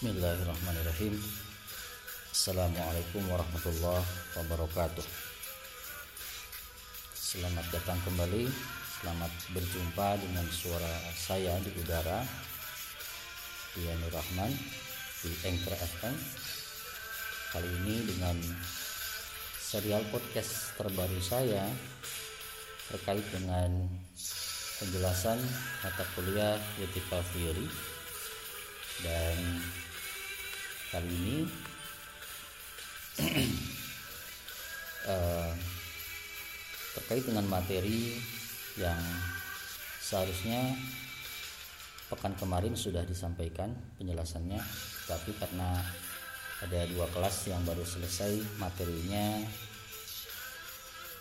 Bismillahirrahmanirrahim. Assalamualaikum warahmatullahi wabarakatuh. Selamat datang kembali. Selamat berjumpa dengan suara saya di udara Dianur Rahman di Anchor FM Kali ini dengan serial podcast terbaru saya Terkait dengan penjelasan mata kuliah Critical Theory dan kali ini uh, terkait dengan materi yang seharusnya pekan kemarin sudah disampaikan penjelasannya tapi karena ada dua kelas yang baru selesai materinya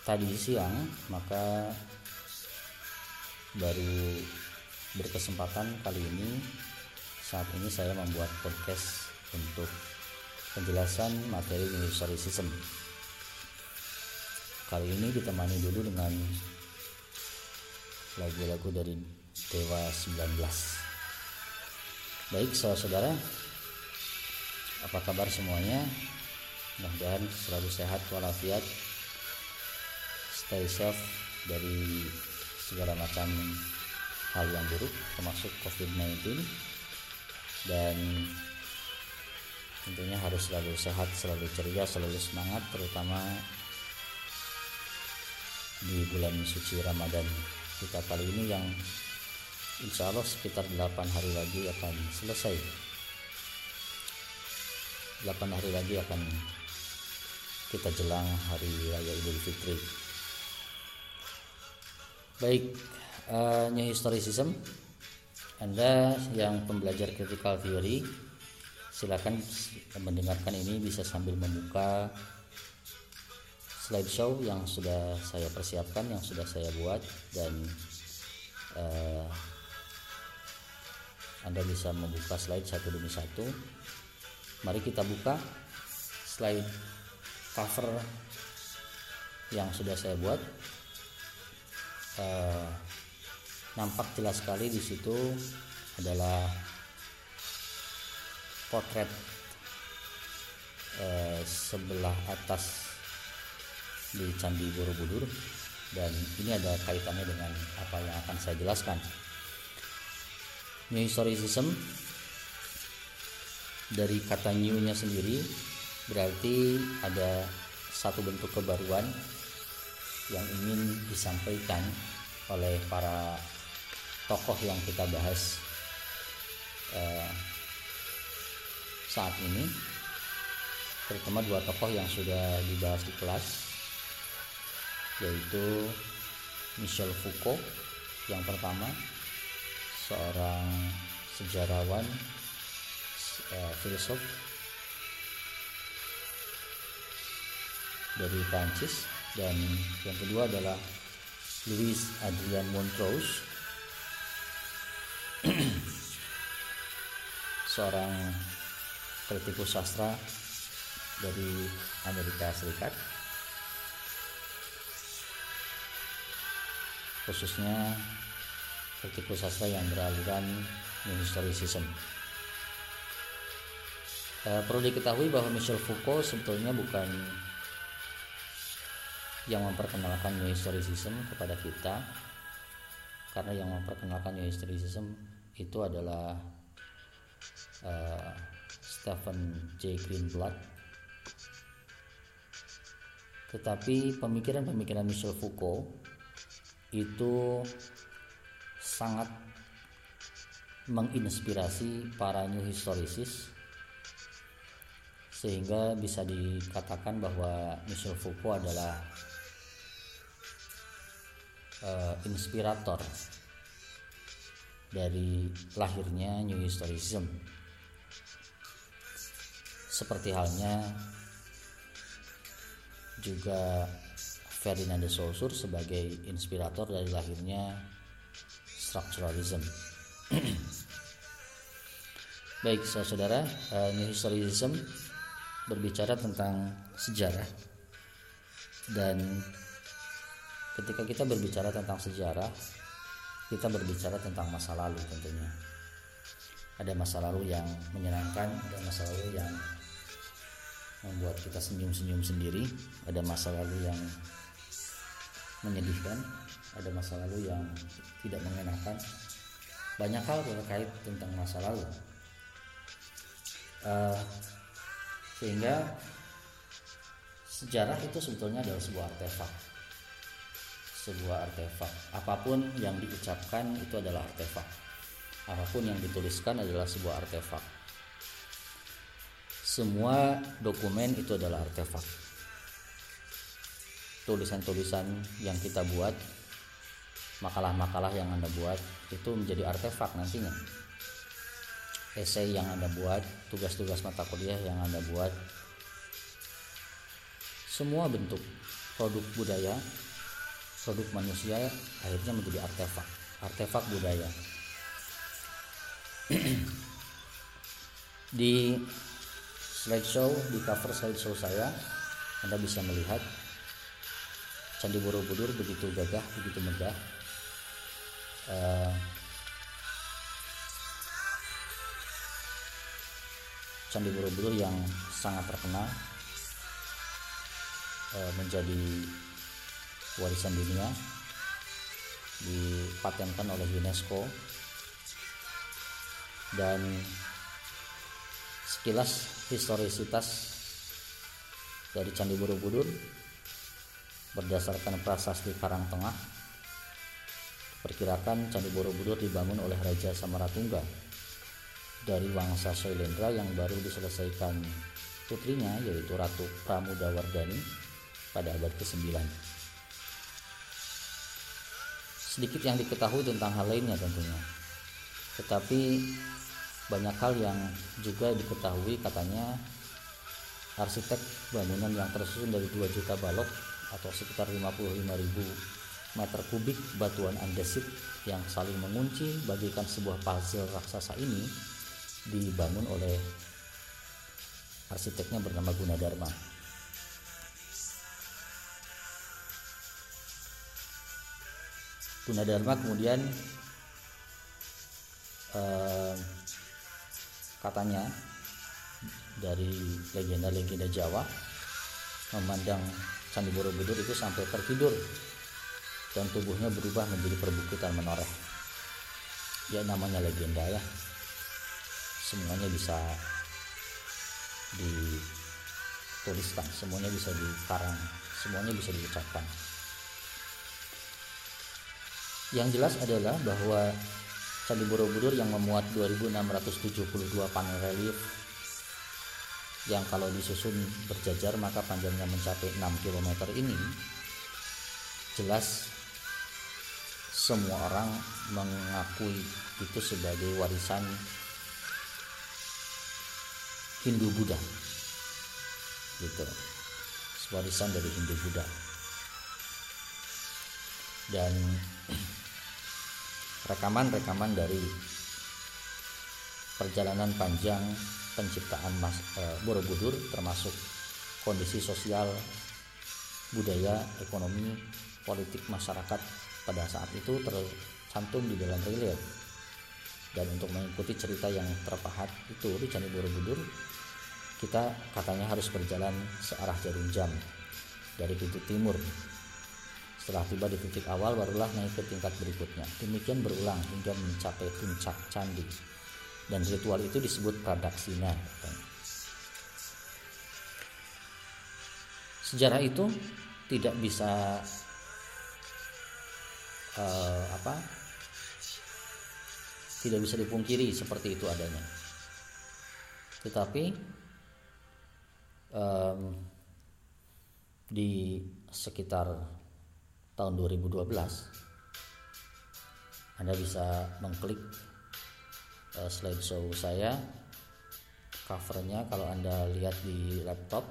tadi siang maka baru berkesempatan kali ini saat ini saya membuat podcast untuk penjelasan materi historicism. Kali ini ditemani dulu dengan lagu-lagu dari Dewa 19. Baik, saudara-saudara, apa kabar semuanya? Mudah-mudahan selalu sehat walafiat, stay safe dari segala macam hal yang buruk termasuk COVID-19 dan tentunya harus selalu sehat, selalu ceria, selalu semangat terutama di bulan suci Ramadan. Kita kali ini yang insya Allah sekitar 8 hari lagi akan selesai. 8 hari lagi akan kita jelang hari raya Idul Fitri. Baik uh, new historicism anda yang pembelajar critical theory silakan mendengarkan ini bisa sambil membuka slideshow yang sudah saya persiapkan yang sudah saya buat dan uh, Anda bisa membuka slide satu demi satu. Mari kita buka slide cover yang sudah saya buat. Uh, nampak jelas sekali di situ adalah potret eh, sebelah atas di Candi Borobudur dan ini ada kaitannya dengan apa yang akan saya jelaskan. New historicism dari kata new-nya sendiri berarti ada satu bentuk kebaruan yang ingin disampaikan oleh para tokoh yang kita bahas eh, saat ini terutama dua tokoh yang sudah dibahas di kelas yaitu Michel Foucault yang pertama seorang sejarawan eh, filsuf dari Prancis dan yang kedua adalah Louis Adrian Montrose. Seorang kritikus sastra dari Amerika Serikat. Khususnya kritikus sastra yang beraliran historicism e, perlu diketahui bahwa Michel Foucault sebetulnya bukan yang memperkenalkan historicism kepada kita karena yang memperkenalkan historicism itu adalah uh, Stephen J. Greenblatt tetapi pemikiran-pemikiran Michel Foucault itu sangat menginspirasi para new historicis sehingga bisa dikatakan bahwa Michel Foucault adalah uh, inspirator dari lahirnya New Historicism. Seperti halnya juga Ferdinand de Saussure sebagai inspirator dari lahirnya Structuralism. Baik, saudara, uh, New Historicism berbicara tentang sejarah dan ketika kita berbicara tentang sejarah kita berbicara tentang masa lalu tentunya ada masa lalu yang menyenangkan ada masa lalu yang membuat kita senyum-senyum sendiri. Ada masa lalu yang menyedihkan ada masa lalu yang tidak mengenakan. Banyak hal terkait tentang masa lalu. Uh, sehingga sejarah itu sebetulnya adalah sebuah artefak. Sebuah artefak. Apa pun yang diucapkan itu adalah artefak. Apa pun yang dituliskan adalah sebuah artefak semua dokumen itu adalah artefak. Tulisan-tulisan yang kita buat makalah-makalah yang anda buat itu menjadi artefak nantinya. Esai yang anda buat tugas-tugas mata kuliah yang anda buat. Semua bentuk produk budaya produk manusia akhirnya menjadi artefak artefak budaya. Di slideshow di cover slideshow saya. Anda bisa melihat Candi Borobudur begitu gagah begitu megah. Uh, Candi Borobudur yang sangat terkenal uh, menjadi warisan dunia dipatenkan oleh UNESCO. Dan sekilas historisitas dari Candi Borobudur berdasarkan prasasti Karangtengah Perkirakan Candi Borobudur dibangun oleh Raja Samaratungga dari Wangsa Shailendra yang baru diselesaikan putrinya yaitu Ratu Pramudawardhani pada abad ke-9. Sedikit yang diketahui tentang hal lainnya tentunya. Tetapi banyak hal yang juga diketahui katanya arsitek bangunan yang tersusun dari 2 juta balok atau sekitar 55 ribu meter kubik batuan andesit yang saling mengunci bagikan sebuah puzzle raksasa ini dibangun oleh arsiteknya bernama Gunadarma. Gunadarma kemudian eh, katanya dari legenda-legenda Jawa memandang Candi Borobudur itu sampai tertidur dan tubuhnya berubah menjadi perbukitan menoreh. Ya namanya legenda ya. Semuanya bisa dituliskan semuanya bisa dikarang semuanya bisa diucapkan. Yang jelas adalah bahwa Candi Borobudur yang memuat 2672 panel relief. Yang kalau disusun berjajar maka panjangnya mencapai 6 km ini. Jelas semua orang mengakui itu sebagai warisan Hindu Buddha. Gitu. Warisan dari Hindu Buddha. Dan rekaman-rekaman dari perjalanan panjang penciptaan Mas, e, Borobudur termasuk kondisi sosial budaya ekonomi politik masyarakat pada saat itu tercantum di dalam relief dan untuk mengikuti cerita yang terpahat itu di Candi Borobudur kita katanya harus berjalan searah jarum jam dari pintu timur setelah tiba di titik awal barulah naik ke tingkat berikutnya. Demikian berulang hingga mencapai puncak candi. Dan ritual itu disebut pradaksina sejarah itu tidak bisa uh, apa tidak bisa dipungkiri seperti itu adanya. Tetapi um, di sekitar tahun 2012 Anda bisa mengklik uh, slideshow saya covernya kalau Anda lihat di laptop.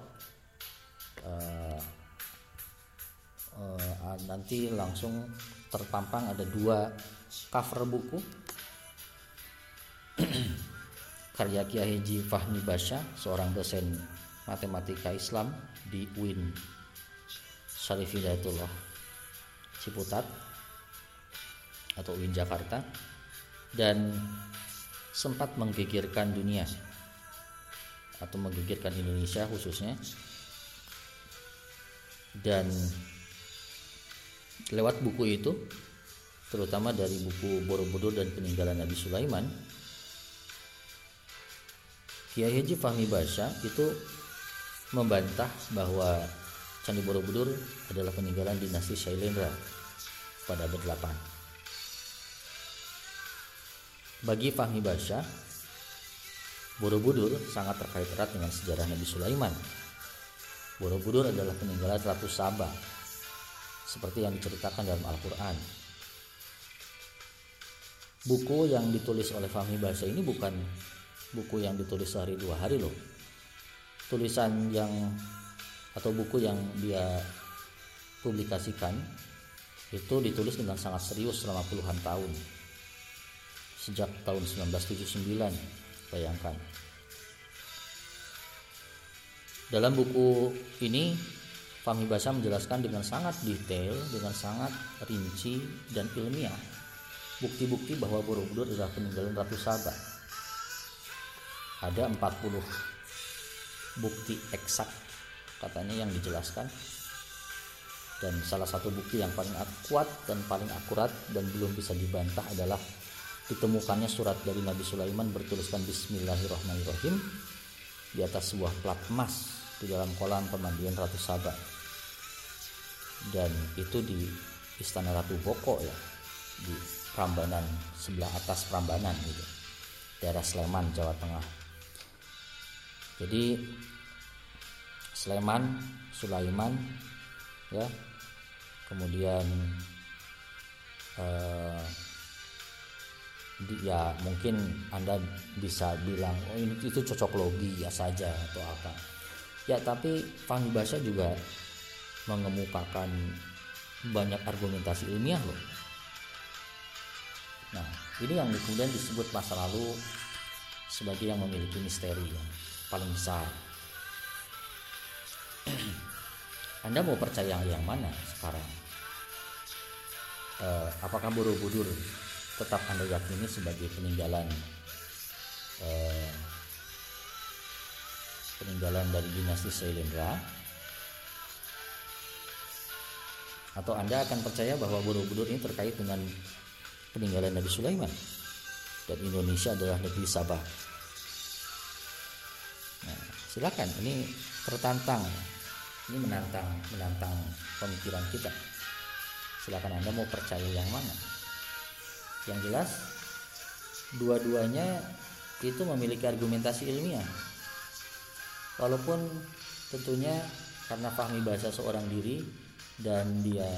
Uh, uh, nanti langsung terpampang ada dua cover buku. Karya Kiai Haji Fahmi Basya seorang dosen matematika Islam di UIN Syarif Hidayatullah Ciputat atau UIN Jakarta dan sempat menggigirkan dunia atau menggigirkan Indonesia khususnya. Dan lewat buku itu terutama dari buku Borobudur dan peninggalan Nabi Sulaiman Kiai Haji Fahmi Basha itu membantah bahwa Candi Borobudur adalah peninggalan dinasti Shailendra pada abad 8. Bagi Fahmi Basha, Borobudur sangat terkait erat dengan sejarah Nabi Sulaiman. Borobudur adalah peninggalan Ratu Saba, seperti yang diceritakan dalam Al-Quran. Buku yang ditulis oleh Fahmi Basha ini bukan buku yang ditulis sehari dua hari loh. Tulisan yang atau buku yang dia publikasikan itu ditulis dengan sangat serius selama puluhan tahun. Sejak tahun 1979 bayangkan. Dalam buku ini Fahmi Basa menjelaskan dengan sangat detail dengan sangat rinci dan ilmiah bukti-bukti bahwa Borobudur adalah peninggalan Ratu Saba ada 40 bukti eksak katanya yang dijelaskan. Dan salah satu bukti yang paling kuat dan paling akurat dan belum bisa dibantah adalah ditemukannya surat dari Nabi Sulaiman bertuliskan Bismillahirrahmanirrahim di atas sebuah plat emas di dalam kolam pemandian Ratu Saba. Dan itu di Istana Ratu Boko ya di Prambanan sebelah atas Prambanan gitu daerah Sleman Jawa Tengah. Jadi Sleman, Sulaiman, ya, kemudian eh, ya mungkin anda bisa bilang oh ini itu cocok logi ya saja atau apa. Ya tapi Fahmi Basha juga mengemukakan banyak argumentasi ilmiah loh. Nah ini yang kemudian disebut masa lalu sebagai yang memiliki misteri yang paling besar anda mau percaya yang mana sekarang? Uh, apakah Borobudur tetap Anda yakini sebagai peninggalan uh, peninggalan dari dinasti Sailendra? Atau Anda akan percaya bahwa Borobudur ini terkait dengan peninggalan Nabi Sulaiman dan Indonesia adalah negeri Sabah? Nah, silakan ini tertantang ini menantang menantang pemikiran kita. Silakan anda mau percaya yang mana? Yang jelas dua-duanya itu memiliki argumentasi ilmiah. Walaupun tentunya karena pahami bahasa seorang diri dan dia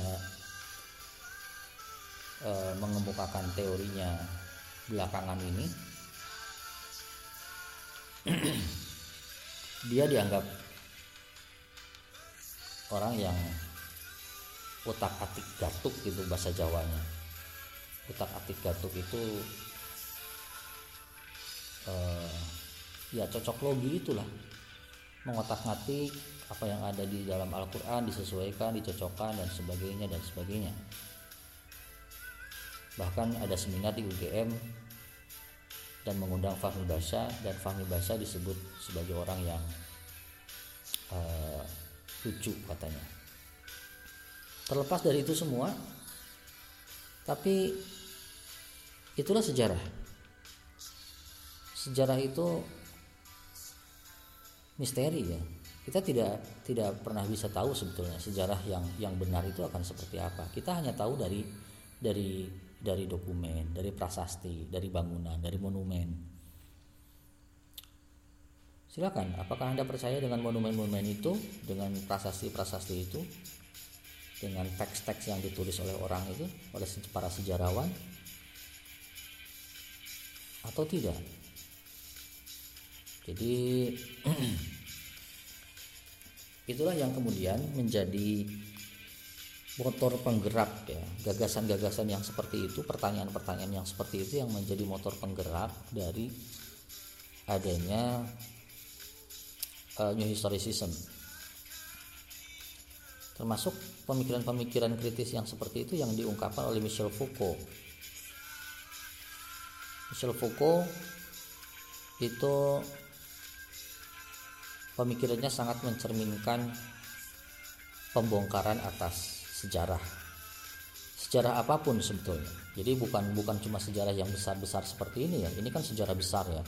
e, mengemukakan teorinya belakangan ini dia dianggap orang yang utak atik gatuk gitu bahasa Jawanya. Utak atik gatuk itu uh, ya cocok logi itulah. Mengotak ngatik apa yang ada di dalam Al-Quran disesuaikan dicocokkan dan sebagainya dan sebagainya. Bahkan ada seminar di UGM dan mengundang Fahmi Basha dan Fahmi Basha disebut sebagai orang yang uh, lucu katanya. Terlepas dari itu semua tapi itulah sejarah. Sejarah itu misteri ya. Kita tidak tidak pernah bisa tahu sebetulnya sejarah yang yang benar itu akan seperti apa. Kita hanya tahu dari dari dari dokumen dari prasasti dari bangunan dari monumen Silakan, apakah Anda percaya dengan monumen-monumen itu, dengan prasasti-prasasti itu, dengan teks-teks yang ditulis oleh orang itu, oleh para sejarawan, atau tidak? Jadi itulah yang kemudian menjadi motor penggerak ya gagasan-gagasan yang seperti itu pertanyaan-pertanyaan yang seperti itu yang menjadi motor penggerak dari adanya uh, New Historicism. Termasuk pemikiran-pemikiran kritis yang seperti itu yang diungkapkan oleh Michel Foucault. Michel Foucault itu pemikirannya sangat mencerminkan pembongkaran atas sejarah. Sejarah apa pun sebetulnya. Jadi bukan bukan cuma sejarah yang besar-besar seperti ini ya. Ini kan sejarah besar ya.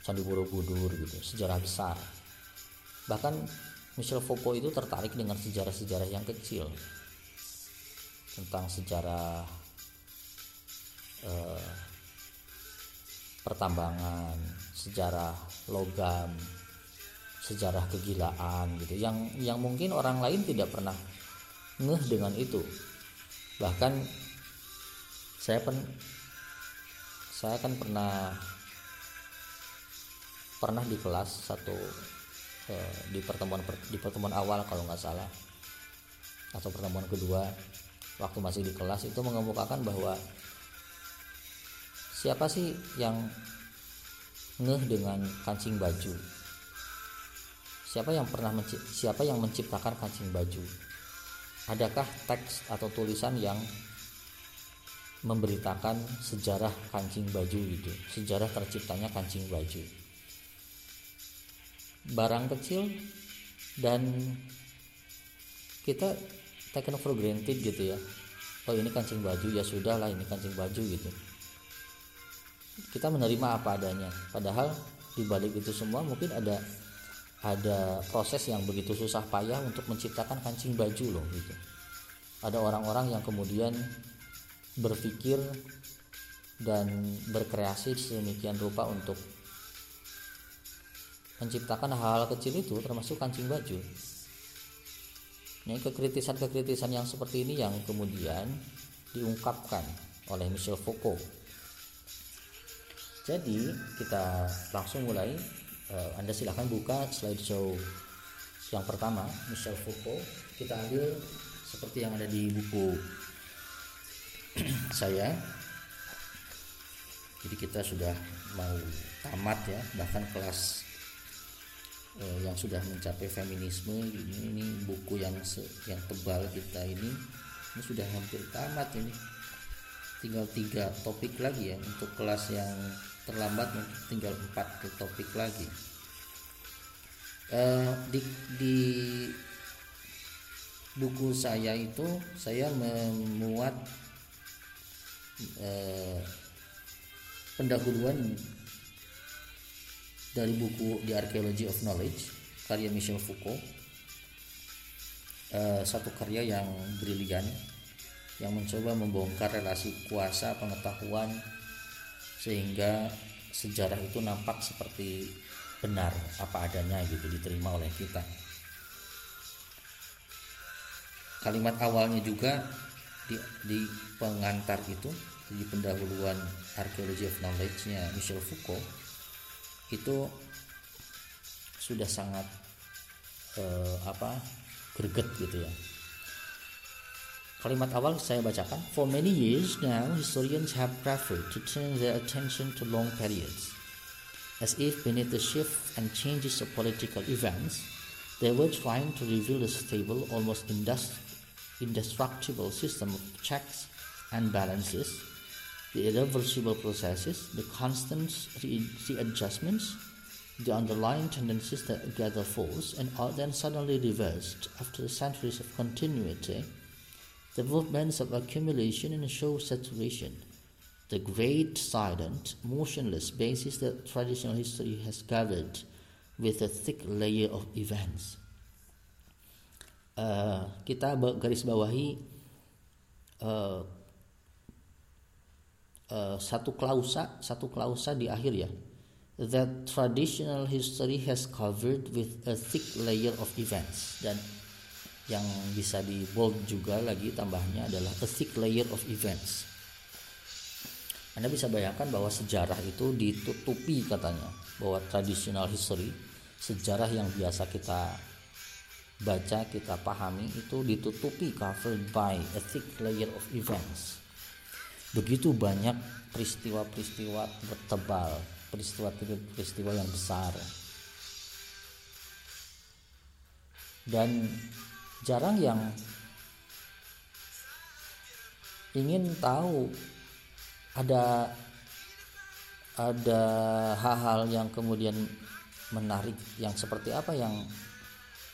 Candi Borobudur gitu sejarah besar bahkan Michel Foucault itu tertarik dengan sejarah-sejarah yang kecil. Tentang sejarah eh, pertambangan sejarah logam sejarah kegilaan gitu. Yang yang mungkin orang lain tidak pernah ngeh dengan itu. Bahkan saya pen saya kan pernah pernah di kelas satu di pertemuan di pertemuan awal kalau nggak salah atau pertemuan kedua waktu masih di kelas itu mengemukakan bahwa siapa sih yang ngeh dengan kancing baju Siapa yang pernah siapa yang menciptakan kancing baju? Adakah teks atau tulisan yang memberitakan sejarah kancing baju itu, sejarah terciptanya kancing baju? Barang kecil dan kita taken for granted gitu ya. Oh ini kancing baju ya sudah lah ini kancing baju gitu. Kita menerima apa adanya. Padahal di balik itu semua mungkin ada ada proses yang begitu susah payah untuk menciptakan kancing baju loh gitu ada orang-orang yang kemudian berpikir dan berkreasi sedemikian rupa untuk menciptakan hal-hal kecil itu termasuk kancing baju. Ini kekritisan-kekritisan yang seperti ini yang kemudian diungkapkan oleh Michel Foucault. Jadi kita langsung mulai. Uh, Anda silahkan buka slideshow yang pertama Michel Foucault. Kita ambil seperti yang ada di buku saya. Jadi kita sudah mau tamat ya bahkan kelas uh, yang sudah mencapai feminisme ini ini buku yang se, yang tebal kita ini ini sudah hampir tamat ini. Tinggal tiga topik lagi ya untuk kelas yang terlambat mungkin tinggal empat ke topik lagi. Uh, di, di buku saya itu saya memuat uh, pendahuluan dari buku The Archaeology of Knowledge karya Michel Foucault. Uh, satu karya yang brilian yang mencoba membongkar relasi kuasa pengetahuan sehingga sejarah itu nampak seperti benar apa adanya gitu diterima oleh kita. Kalimat awalnya juga di, di pengantar itu di pendahuluan archaeology of knowledge-nya Michel Foucault itu sudah sangat eh, apa greget gitu ya Kalimat awal saya bacakan. For many years now, historians have preferred to turn their attention to long periods, as if beneath the shifts and changes of political events, they were trying to reveal a stable, almost indestructible system of checks and balances, the irreversible processes, the constant readjustments, the underlying tendencies that gather force and are then suddenly reversed after centuries of continuity the movements of accumulation and show saturation, the great silent, motionless basis that traditional history has covered with a thick layer of events. Uh, kita garis bawahi uh, uh, satu klausa satu klausa di akhir ya. That traditional history has covered with a thick layer of events. Dan yang bisa di bold juga lagi tambahnya adalah a thick layer of events. Anda bisa bayangkan bahwa sejarah itu ditutupi katanya bahwa traditional history sejarah yang biasa kita baca kita pahami itu ditutupi covered by a thick layer of events begitu banyak peristiwa-peristiwa bertebal peristiwa-peristiwa yang besar. Dan jarang yang ingin tahu ada ada hal-hal yang kemudian menarik yang seperti apa yang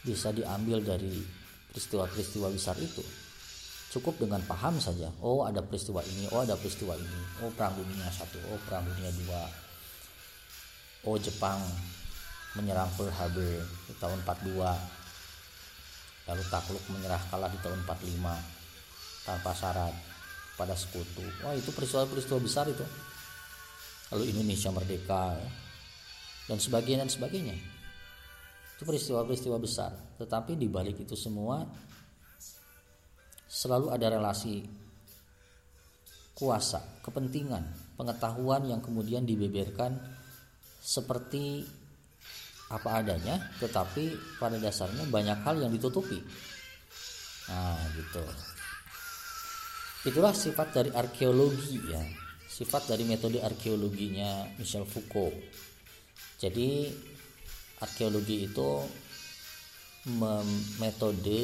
bisa diambil dari peristiwa-peristiwa besar itu cukup dengan paham saja. Oh ada peristiwa ini oh ada peristiwa ini. Oh perang dunia satu oh perang dunia dua. Oh Jepang menyerang Pearl Harbor di tahun 42 lalu takluk menyerah kalah di tahun 45 tanpa syarat pada sekutu. Wah itu peristiwa-peristiwa besar itu. Lalu Indonesia merdeka dan sebagainya dan sebagainya. Itu peristiwa-peristiwa besar. Tetapi di balik itu semua selalu ada relasi kuasa kepentingan pengetahuan yang kemudian dibeberkan seperti apa adanya tetapi pada dasarnya banyak hal yang ditutupi. Nah gitu. Itulah sifat dari arkeologi ya. Sifat dari metode arkeologinya Michel Foucault. Jadi arkeologi itu metode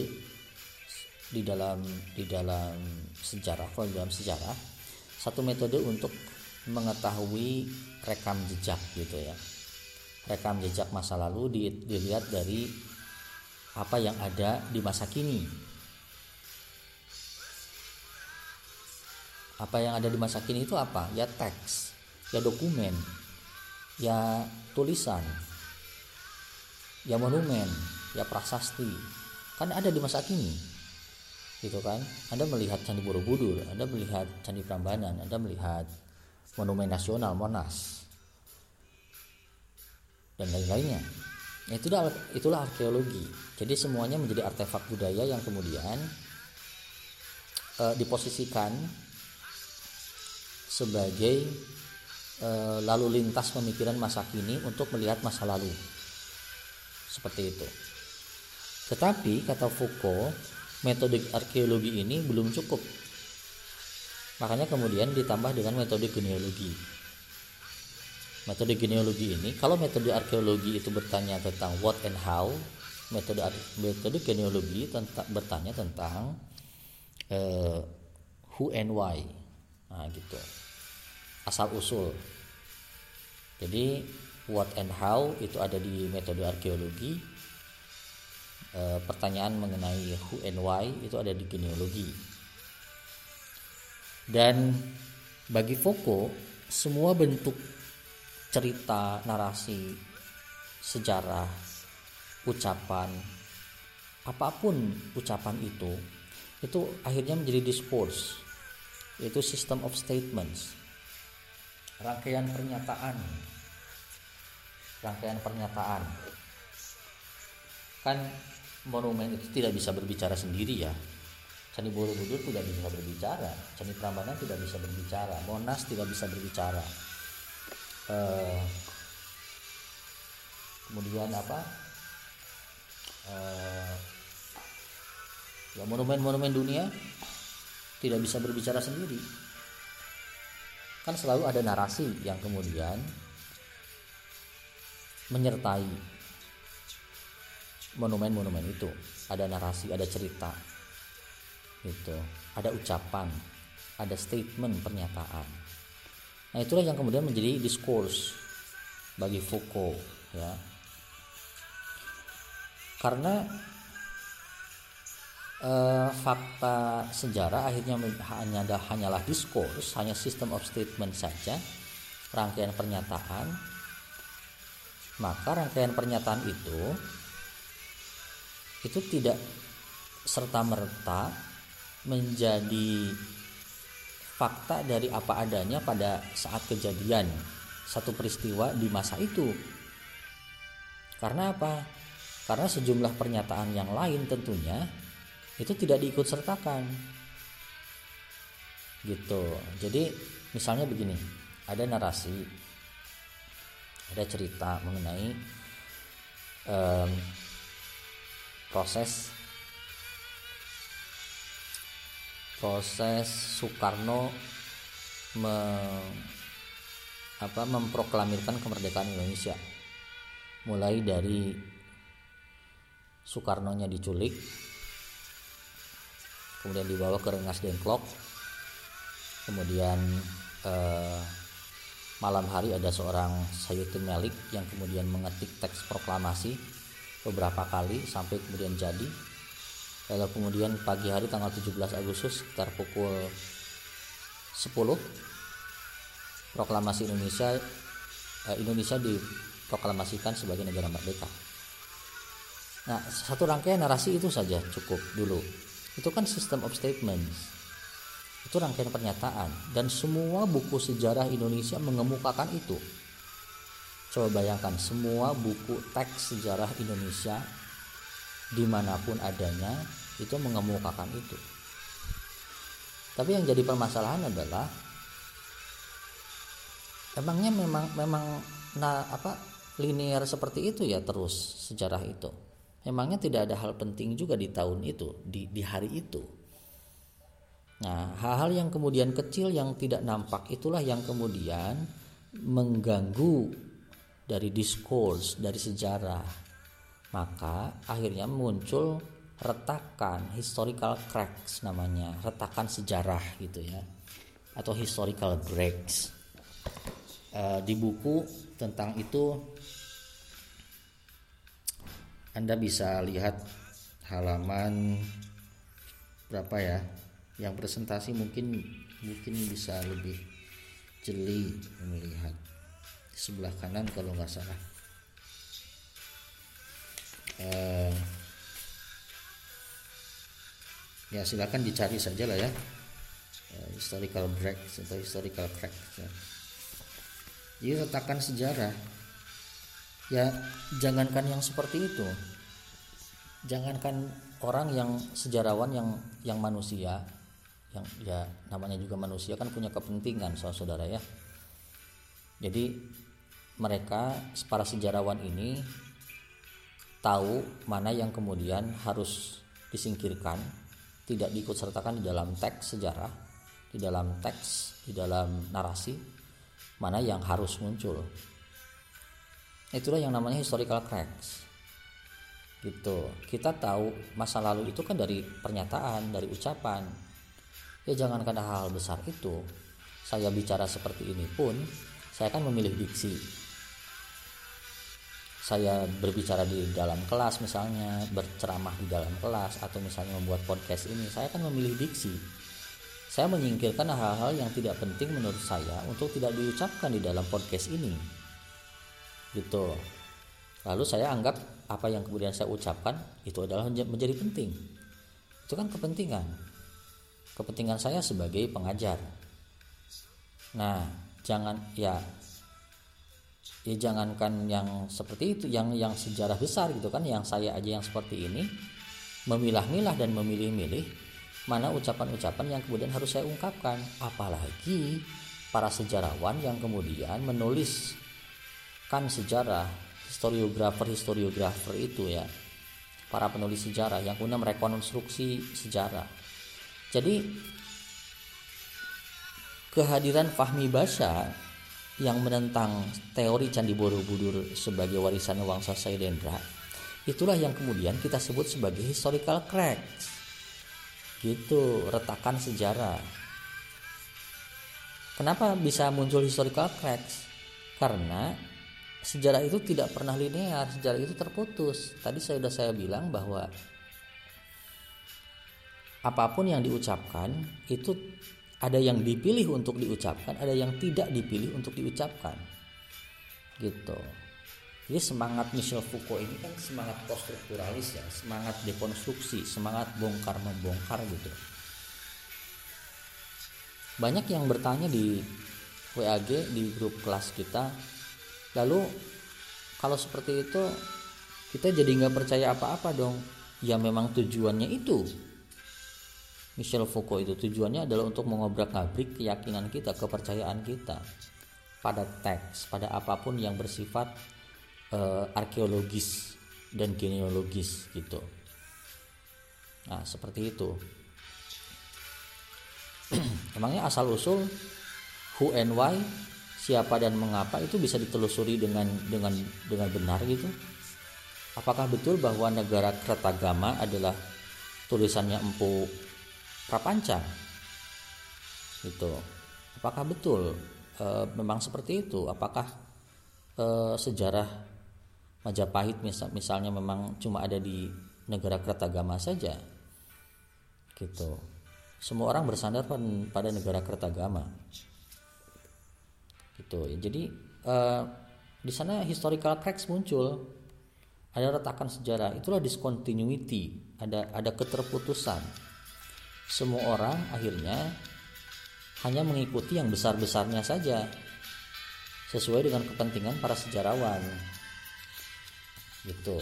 di dalam di dalam sejarah, kalau dalam sejarah satu metode untuk mengetahui rekam jejak gitu ya. Rekam jejak masa lalu dilihat dari apa yang ada di masa kini. Apa yang ada di masa kini itu apa? Ya teks ya dokumen ya tulisan ya monumen ya prasasti. Kan ada di masa kini gitu kan Anda melihat Candi Borobudur Anda melihat Candi Prambanan Anda melihat Monumen Nasional Monas dan lain-lainnya nah, itulah itulah arkeologi jadi semuanya menjadi artefak budaya yang kemudian e, diposisikan sebagai e, lalu lintas pemikiran masa kini untuk melihat masa lalu. Seperti itu. Tetapi kata Foucault, metode arkeologi ini belum cukup. Makanya kemudian ditambah dengan metode genealogi. Metode genealogi ini, kalau metode arkeologi itu bertanya tentang what and how, metode metode genealogi tentang bertanya tentang uh, who and why. Nah, gitu asal usul jadi what and how itu ada di metode arkeologi e, pertanyaan mengenai who and why itu ada di genealogi. Dan bagi Foucault semua bentuk cerita narasi sejarah ucapan apa pun ucapan itu itu akhirnya menjadi discourse yaitu system of statements. Rangkaian pernyataan. Rangkaian pernyataan. Kan monumen itu tidak bisa berbicara sendiri ya. Candi Borobudur tidak bisa berbicara. Candi Prambanan tidak bisa berbicara. Monas tidak bisa berbicara. Eh, kemudian apa? Eh, ya monumen-monumen dunia tidak bisa berbicara sendiri. Kan selalu ada narasi yang kemudian menyertai monumen-monumen itu. Ada narasi ada cerita. Gitu ada ucapan. Ada statement pernyataan. Nah itulah yang kemudian menjadi diskurs bagi Foucault ya. Karena uh, fakta sejarah akhirnya hanya ada hanyalah diskurs, hanya sistem of statement saja, rangkaian pernyataan. Maka rangkaian pernyataan itu itu tidak serta merta menjadi fakta dari apa adanya pada saat kejadian satu peristiwa di masa itu. Karena apa? Karena sejumlah pernyataan yang lain tentunya itu tidak diikut sertakan gitu jadi misalnya begini ada narasi ada cerita mengenai um, proses. Proses Soekarno me, apa, memproklamirkan kemerdekaan Indonesia. Mulai dari Soekarno-nya diculik kemudian dibawa ke Rengas Dengklok kemudian eh, malam hari ada seorang Sayyidun Malik yang kemudian mengetik teks proklamasi beberapa kali sampai kemudian jadi. Lalu kemudian pagi hari tanggal 17 Agustus sekitar pukul 10 proklamasi Indonesia eh, Indonesia diproklamasikan sebagai negara merdeka. Nah satu rangkaian narasi itu saja cukup dulu. Itu kan system of statements. Itu rangkaian pernyataan. Dan semua buku sejarah Indonesia mengemukakan itu. Coba bayangkan semua buku teks sejarah Indonesia di mana pun adanya itu mengemukakan itu. Tapi yang jadi permasalahan adalah emangnya memang memang nah apa linear seperti itu ya terus sejarah itu. Emangnya tidak ada hal penting juga di tahun itu, di, di hari itu Nah, hal-hal yang kemudian kecil yang tidak nampak itulah yang kemudian mengganggu dari diskurs, dari sejarah. Maka akhirnya muncul retakan historical cracks namanya, retakan sejarah gitu ya. Atau historical breaks. E, di buku tentang itu Anda bisa lihat halaman berapa ya? yang presentasi mungkin mungkin bisa lebih jeli melihat sebelah kanan kalau nggak salah. Uh, ya silakan dicari saja lah ya. Uh, historical break atau historical crack ya. jadi retakan sejarah. Ya jangankan yang seperti itu. Jangankan orang yang sejarawan yang yang manusia yang ya namanya juga manusia kan punya kepentingan saudara ya. Jadi mereka para sejarawan ini tahu mana yang kemudian harus disingkirkan tidak diikut sertakan di dalam teks sejarah di dalam teks di dalam narasi mana yang harus muncul. Itulah yang namanya historical cracks. Gitu. Kita tahu masa lalu itu kan dari pernyataan dari ucapan. Ya jangankan hal-hal besar itu saya bicara seperti ini pun saya kan memilih diksi saya berbicara di dalam kelas misalnya berceramah di dalam kelas atau misalnya membuat podcast ini saya kan memilih diksi. Saya menyingkirkan hal-hal yang tidak penting menurut saya untuk tidak diucapkan di dalam podcast ini. Gitu. Lalu saya anggap apa yang kemudian saya ucapkan itu adalah menjadi penting. Itu kan kepentingan. Kepentingan saya sebagai pengajar. Nah, jangan ya ya jangankan yang seperti itu, yang yang sejarah besar gitu kan, yang saya aja yang seperti ini memilah-milah dan memilih-milih mana ucapan-ucapan yang kemudian harus saya ungkapkan, apalagi para sejarawan yang kemudian menulis kan sejarah historiografer-historiografer itu ya para penulis sejarah yang kemudian merekonstruksi sejarah. Jadi kehadiran Fahmi Basha yang menentang teori Candi Borobudur sebagai warisan Wangsa Sailendra itulah yang kemudian kita sebut sebagai historical cracks gitu retakan sejarah. Kenapa bisa muncul historical cracks karena sejarah itu tidak pernah linear sejarah itu terputus. Tadi saya sudah saya bilang bahwa apa pun yang diucapkan itu ada yang dipilih untuk diucapkan, ada yang tidak dipilih untuk diucapkan. Gitu. Jadi semangat Michel Foucault ini kan semangat poststrukturalis ya, semangat dekonstruksi, semangat bongkar membongkar gitu. Banyak yang bertanya di WAG di grup kelas kita, lalu kalau seperti itu kita jadi nggak percaya apa-apa dong. Ya memang tujuannya itu Michel Foucault itu tujuannya adalah untuk mengobrak-abrik keyakinan kita, kepercayaan kita pada teks, pada apa pun yang bersifat uh, arkeologis dan genealogis gitu. Nah, seperti itu. Emangnya asal usul who and why, siapa dan mengapa itu bisa ditelusuri dengan dengan dengan benar gitu? Apakah betul bahwa negara Kertagama adalah tulisannya Empu prapanca. Itu apakah betul e, memang seperti itu? Apakah e, sejarah Majapahit misal, misalnya memang cuma ada di negara Kertagama saja? Gitu. Semua orang bersandar pada negara Kertagama. Gitu. Jadi e, di sana historical cracks muncul. Ada retakan sejarah. Itulah discontinuity. Ada ada keterputusan semua orang akhirnya hanya mengikuti yang besar-besarnya saja sesuai dengan kepentingan para sejarawan. Gitu.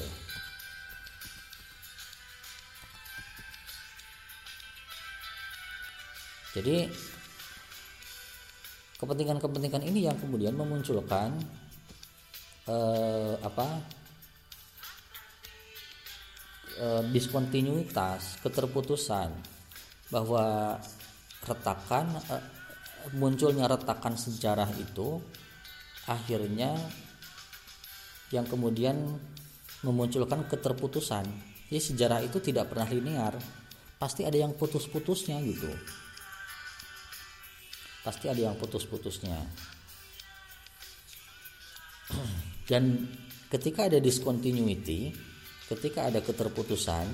Jadi kepentingan-kepentingan ini yang kemudian memunculkan eh, apa eh, diskontinuitas keterputusan bahwa retakan uh, munculnya retakan sejarah itu akhirnya yang kemudian memunculkan keterputusan. Jadi sejarah itu tidak pernah linear, pasti ada yang putus-putusnya gitu. Pasti ada yang putus-putusnya. Dan ketika ada discontinuity, ketika ada keterputusan,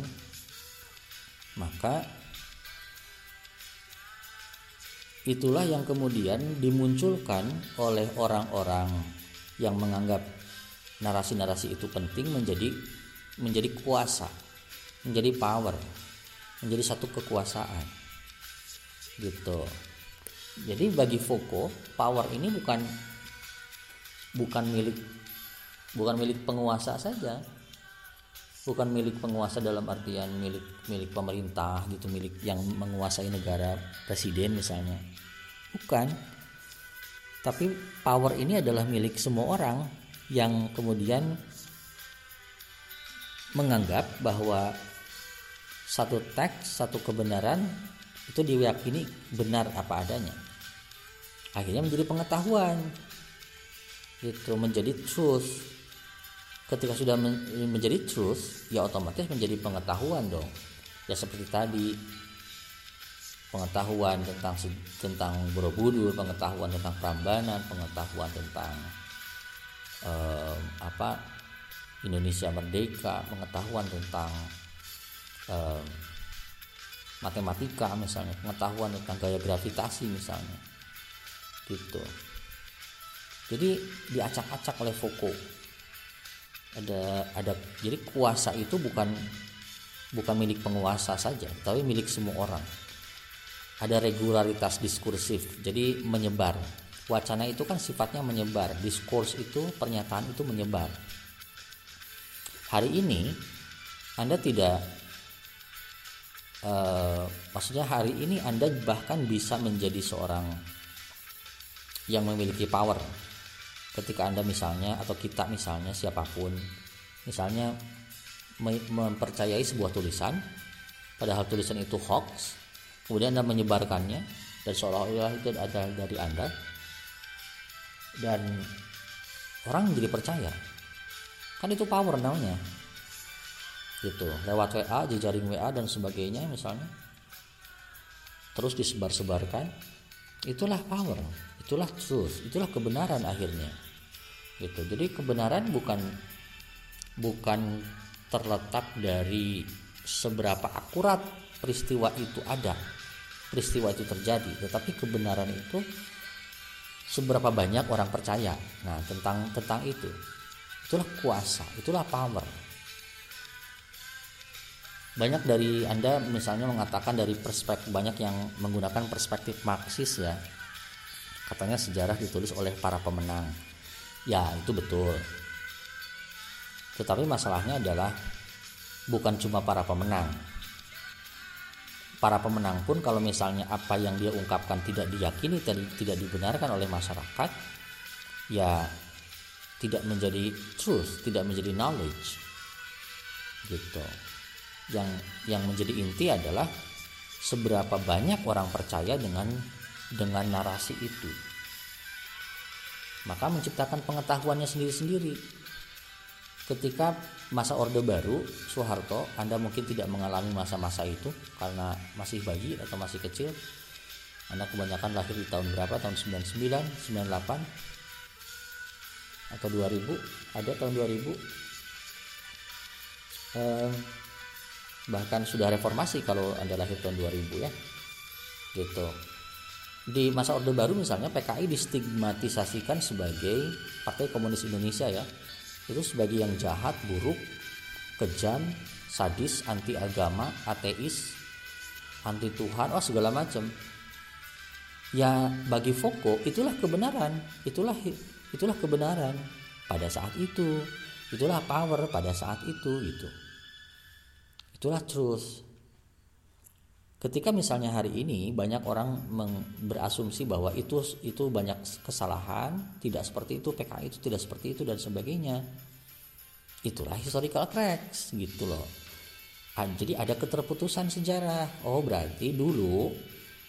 maka Itulah yang kemudian dimunculkan oleh orang-orang yang menganggap narasi-narasi itu penting menjadi menjadi kuasa, menjadi power, menjadi satu kekuasaan. Gitu. Jadi bagi Foucault, power ini bukan bukan milik bukan milik penguasa saja. Bukan milik penguasa dalam artian milik milik pemerintah gitu, milik yang menguasai negara presiden misalnya Bukan. Tapi power ini adalah milik semua orang yang kemudian menganggap bahwa satu teks, satu kebenaran itu diyakini benar apa adanya. Akhirnya menjadi pengetahuan. Itu menjadi truth. Ketika sudah menjadi truth, ya otomatis menjadi pengetahuan dong. Ya seperti tadi pengetahuan tentang tentang Borobudur, pengetahuan tentang Prambanan, pengetahuan tentang eh, apa Indonesia merdeka, pengetahuan tentang eh, matematika misalnya, pengetahuan tentang gaya gravitasi misalnya, gitu. Jadi diacak-acak oleh Foucault. Ada ada jadi kuasa itu bukan bukan milik penguasa saja, tapi milik semua orang. Ada regularitas diskursif jadi menyebar. Wacana itu kan sifatnya menyebar diskurs itu pernyataan itu menyebar. Hari ini anda tidak uh, maksudnya hari ini anda bahkan bisa menjadi seorang yang memiliki power ketika anda misalnya atau kita misalnya siapa pun misalnya mempercayai sebuah tulisan padahal tulisan itu hoax kemudian anda menyebarkannya dan seolah-olah itu ada dari anda dan orang menjadi percaya. Kan itu power namanya. Gitu lewat WA jejaring WA dan sebagainya misalnya. Terus disebar-sebarkan. Itulah power itulah truth itulah kebenaran akhirnya gitu. Jadi kebenaran bukan bukan terletak dari seberapa akurat peristiwa itu ada peristiwa itu terjadi. Tetapi kebenaran itu seberapa banyak orang percaya. Nah tentang tentang itu. Itulah kuasa itulah power. Banyak dari anda misalnya mengatakan dari perspektif banyak yang menggunakan perspektif Marxis ya. Katanya sejarah ditulis oleh para pemenang ya itu betul. Tetapi masalahnya adalah bukan cuma para pemenang. Para pemenang pun kalau misalnya apa yang dia ungkapkan tidak diyakini dan tidak dibenarkan oleh masyarakat ya tidak menjadi truth tidak menjadi knowledge. Gitu. Yang yang menjadi inti adalah seberapa banyak orang percaya dengan dengan narasi itu maka menciptakan pengetahuannya sendiri-sendiri. Ketika masa Orde Baru Soeharto Anda mungkin tidak mengalami masa-masa itu karena masih bayi atau masih kecil. Anak kebanyakan lahir di tahun berapa? Tahun 99 98 atau 2000 ada tahun 2000 eh, bahkan sudah reformasi kalau anda lahir tahun 2000 ya. Gitu di masa Orde Baru misalnya PKI distigmatisasikan sebagai Partai Komunis Indonesia ya itu sebagai yang jahat, buruk, kejam, sadis, anti agama, ateis, anti Tuhan, oh segala macam. Ya bagi Foko itulah kebenaran, itulah itulah kebenaran pada saat itu, itulah power pada saat itu itu. Itulah truth ketika misalnya hari ini banyak orang berasumsi bahwa itu itu banyak kesalahan tidak seperti itu PKI itu tidak seperti itu dan sebagainya. Itulah historical cracks gitu loh. Jadi ada keterputusan sejarah. Oh berarti dulu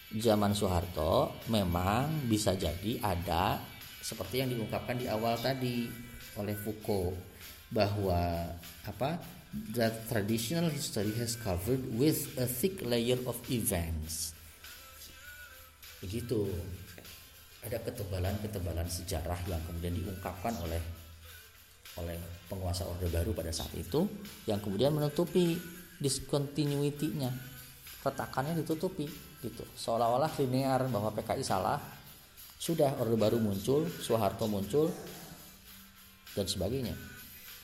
zaman Soeharto memang bisa jadi ada seperti yang diungkapkan di awal tadi oleh Foucault bahwa apa that traditional history has covered with a thick layer of events. Begitu. Ada ketebalan-ketebalan sejarah yang kemudian diungkapkan oleh oleh penguasa Orde Baru pada saat itu yang kemudian menutupi discontinuity-nya. Retakannya ditutupi gitu. Seolah-olah linear bahwa PKI salah. Sudah Orde Baru muncul, Soeharto muncul dan sebagainya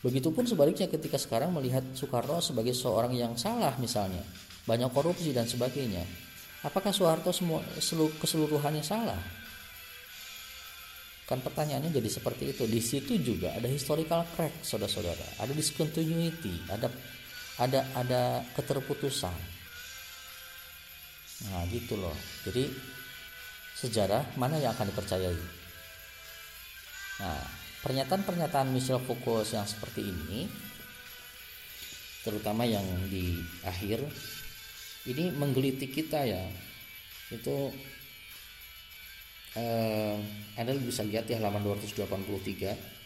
Begitupun sebaliknya ketika sekarang melihat Soekarno sebagai seorang yang salah misalnya, banyak korupsi dan sebagainya. Apakah Soeharto semua keseluruhannya salah? Kan pertanyaannya jadi seperti itu. Di situ juga ada historical crack, saudara-saudara. Ada discontinuity, ada ada ada keterputusan. Nah, gitu loh. Jadi sejarah mana yang akan dipercayai? Nah, pernyataan-pernyataan Michel Foucault yang seperti ini terutama yang di akhir ini menggelitik kita ya itu eh, Anda bisa lihat di halaman 283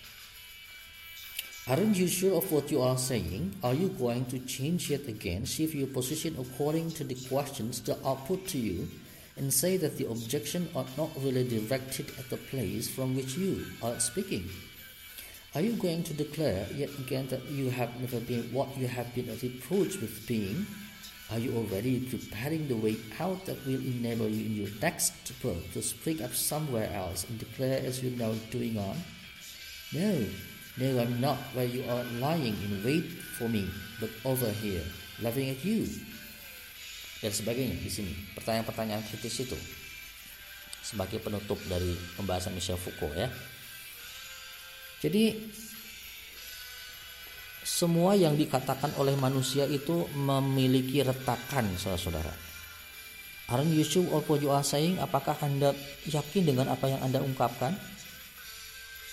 Aren't you sure of what you are saying? Are you going to change yet again, shift your position according to the questions that are put to you, and say that the objection are not really directed at the place from which you are speaking? Are you going to declare yet again that you have never been what you have been reproached with being? Are you already preparing the way out that will enable you in your next birth to spring up somewhere else and declare as you're now doing on? No, no, I'm not where you are lying in wait for me, but over here, laughing at you. Dan sebagainya di sini. Pertanyaan-pertanyaan kritis itu sebagai penutup dari pembahasan Michel Foucault ya. Jadi semua yang dikatakan oleh manusia itu memiliki retakan saudara-saudara. Aren't you sure of what you are saying? Apakah Anda yakin dengan apa yang Anda ungkapkan?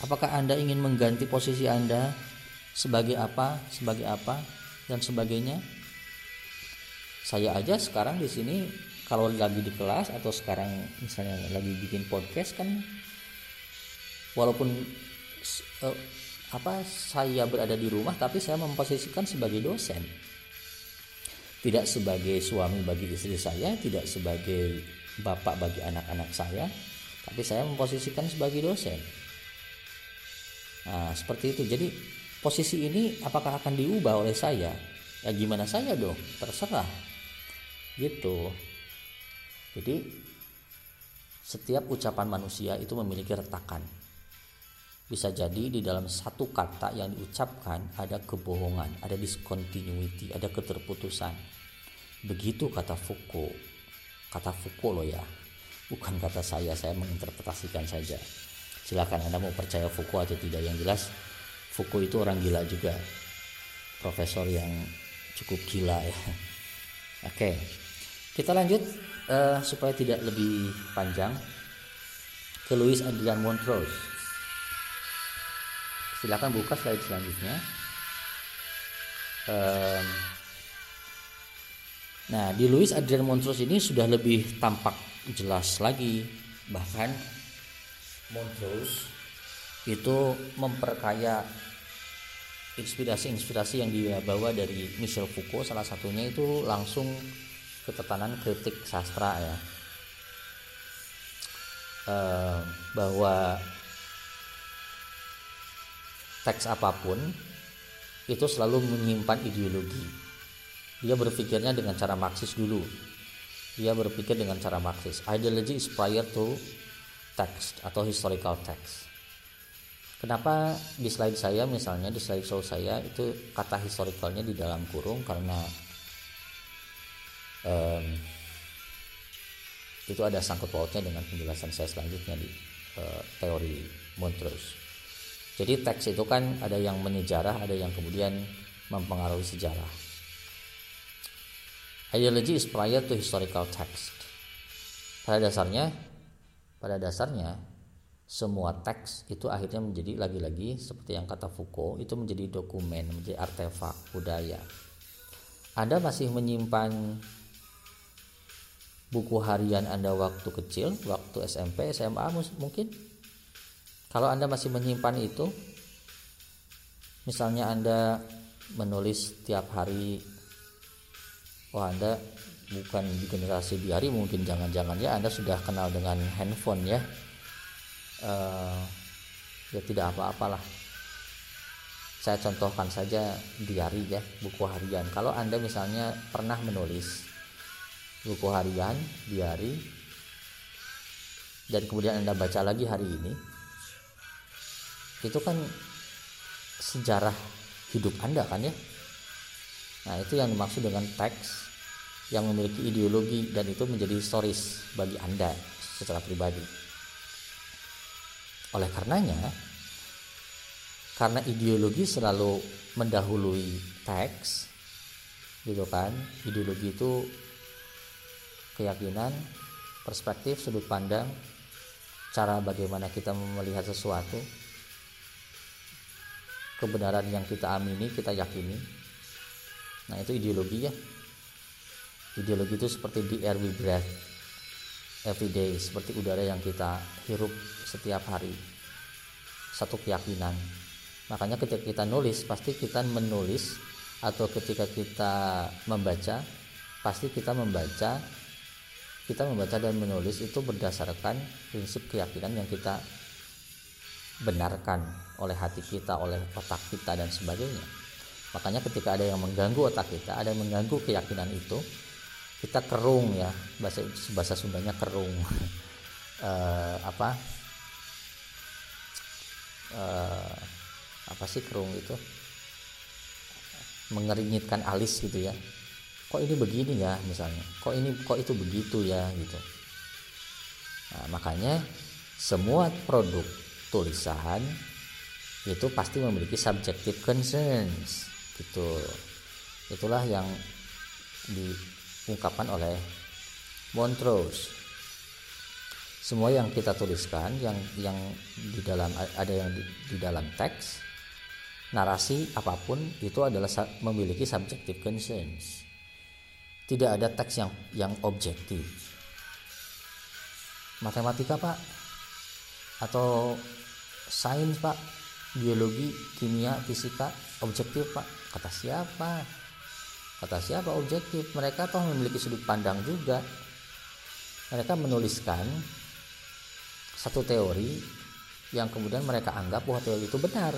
Apakah Anda ingin mengganti posisi Anda sebagai apa, sebagai apa, dan sebagainya? Saya aja sekarang di sini kalau lagi di kelas atau sekarang misalnya lagi bikin podcast kan walaupun uh, apa saya berada di rumah tapi saya memposisikan sebagai dosen. Tidak sebagai suami bagi istri saya tidak sebagai bapak bagi anak-anak saya tapi saya memposisikan sebagai dosen. Nah seperti itu. Jadi posisi ini apakah akan diubah oleh saya? Ya gimana saya dong? Terserah. Gitu. Jadi setiap ucapan manusia itu memiliki retakan bisa jadi di dalam satu kata yang diucapkan ada kebohongan, ada discontinuity, ada keterputusan. Begitu kata Foucault. Kata Foucault loh ya. Bukan kata saya, saya menginterpretasikan saja. Silakan Anda mau percaya Foucault atau tidak. Yang jelas Foucault itu orang gila juga. Profesor yang cukup gila ya. Oke. Kita lanjut uh, supaya tidak lebih panjang ke Louis Adrian Montrose silahkan buka slide selanjutnya. Um, nah di Louis Adrian Montrose ini sudah lebih tampak jelas lagi. Bahkan Montrose itu memperkaya inspirasi-inspirasi yang dia bawa dari Michel Foucault. Salah satunya itu langsung ketetanan kritik sastra ya. Uh, bahwa teks apa pun itu selalu menyimpan ideologi. Dia berpikirnya dengan cara Marxis dulu. Dia berpikir dengan cara Marxis. Ideology is prior to text atau historical text. Kenapa di slide saya misalnya di slide show saya itu kata historicalnya di dalam kurung karena um, itu ada sangkut pautnya dengan penjelasan saya selanjutnya di uh, teori Montrose. Jadi teks itu kan ada yang menyejarah, ada yang kemudian mempengaruhi sejarah. Ideology is prior to historical text. Pada dasarnya, pada dasarnya semua teks itu akhirnya menjadi lagi-lagi seperti yang kata Foucault itu menjadi dokumen, menjadi artefak budaya. Anda masih menyimpan buku harian Anda waktu kecil, waktu SMP, SMA mungkin kalau Anda masih menyimpan itu, misalnya Anda menulis tiap hari, wah Anda bukan di generasi di hari mungkin jangan-jangan ya Anda sudah kenal dengan handphone ya, uh, ya tidak apa-apalah. Saya contohkan saja diary ya, buku harian. Kalau Anda misalnya pernah menulis buku harian, diary, dan kemudian Anda baca lagi hari ini, itu kan sejarah hidup Anda kan ya. Nah, itu yang dimaksud dengan teks yang memiliki ideologi dan itu menjadi historis bagi Anda secara pribadi. Oleh karenanya, karena ideologi selalu mendahului teks, gitu kan? Ideologi itu keyakinan, perspektif, sudut pandang, cara bagaimana kita melihat sesuatu, kebenaran yang kita amini kita yakini. Nah itu ideologi ya. Ideologi itu seperti the air we breathe every day seperti udara yang kita hirup setiap hari. Satu keyakinan. Makanya ketika kita nulis pasti kita menulis atau ketika kita membaca pasti kita membaca kita membaca dan menulis itu berdasarkan prinsip keyakinan yang kita benarkan oleh hati kita, oleh otak kita dan sebagainya. Makanya ketika ada yang mengganggu otak kita, ada yang mengganggu keyakinan itu, kita kerung ya, bahasa bahasa Sundanya kerung. e, apa? E, apa sih kerung itu? Mengeringitkan alis gitu ya. Kok ini begini ya misalnya? Kok ini kok itu begitu ya gitu. Nah, makanya semua produk tulisan itu pasti memiliki subjective concerns gitu. Itulah yang diungkapkan oleh Montrose. Semua yang kita tuliskan yang yang di dalam ada yang di, di dalam teks narasi apa pun itu adalah memiliki subjective concerns. Tidak ada teks yang yang objektif. Matematika pak? Atau sains pak. Biologi kimia fisika objektif pak. Kata siapa? Kata siapa objektif? Mereka toh memiliki sudut pandang juga. Mereka menuliskan satu teori yang kemudian mereka anggap bahwa teori itu benar.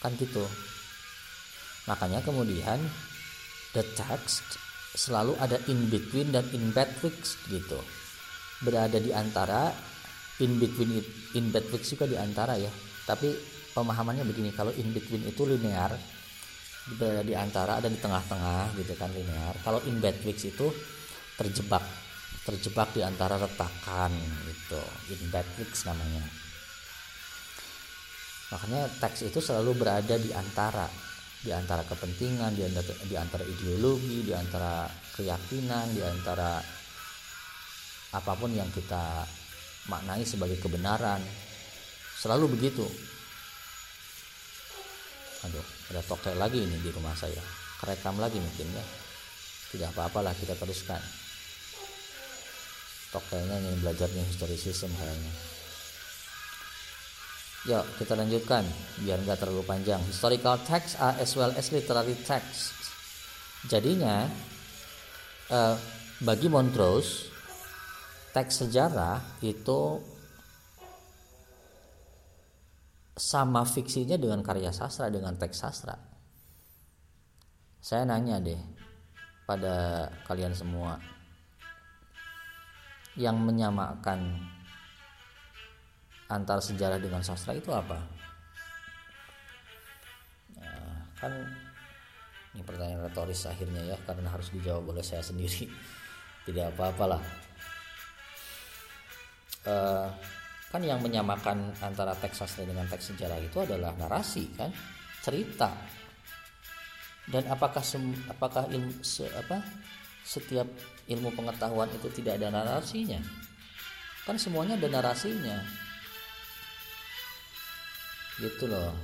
Kan gitu. Makanya kemudian the text selalu ada in between dan in betwixt gitu. Berada di antara in between in between juga di antara ya. Tapi pemahamannya begini kalau in between itu linear berada di antara dan di tengah-tengah gitu kan linear. Kalau in between itu terjebak terjebak di antara retakan gitu in between namanya. Makanya teks itu selalu berada di antara di antara kepentingan di antara, di antara ideologi di antara keyakinan di antara apa pun yang kita maknai sebagai kebenaran. Selalu begitu. Aduh ada tokel lagi ini di rumah saya. Kerekam lagi mungkin ya. Tidak apa-apalah kita teruskan. Tokelnya ini belajarnya historicism kayaknya. Yuk kita lanjutkan biar nggak terlalu panjang. Historical text are as well as literary text. Jadinya uh, bagi Montrose teks sejarah itu sama fiksinya dengan karya sastra dengan teks sastra. Saya nanya deh pada kalian semua yang menyamakan antara sejarah dengan sastra itu apa? Nah, kan ini pertanyaan retoris akhirnya ya karena harus dijawab oleh saya sendiri. Tidak apa-apalah. Uh, kan yang menyamakan antara teks sastra dengan teks sejarah itu adalah narasi kan? Cerita. Dan apakah sem, apakah ilmu se, apa setiap ilmu pengetahuan itu tidak ada narasinya? Kan semuanya ada narasinya. Gitu loh.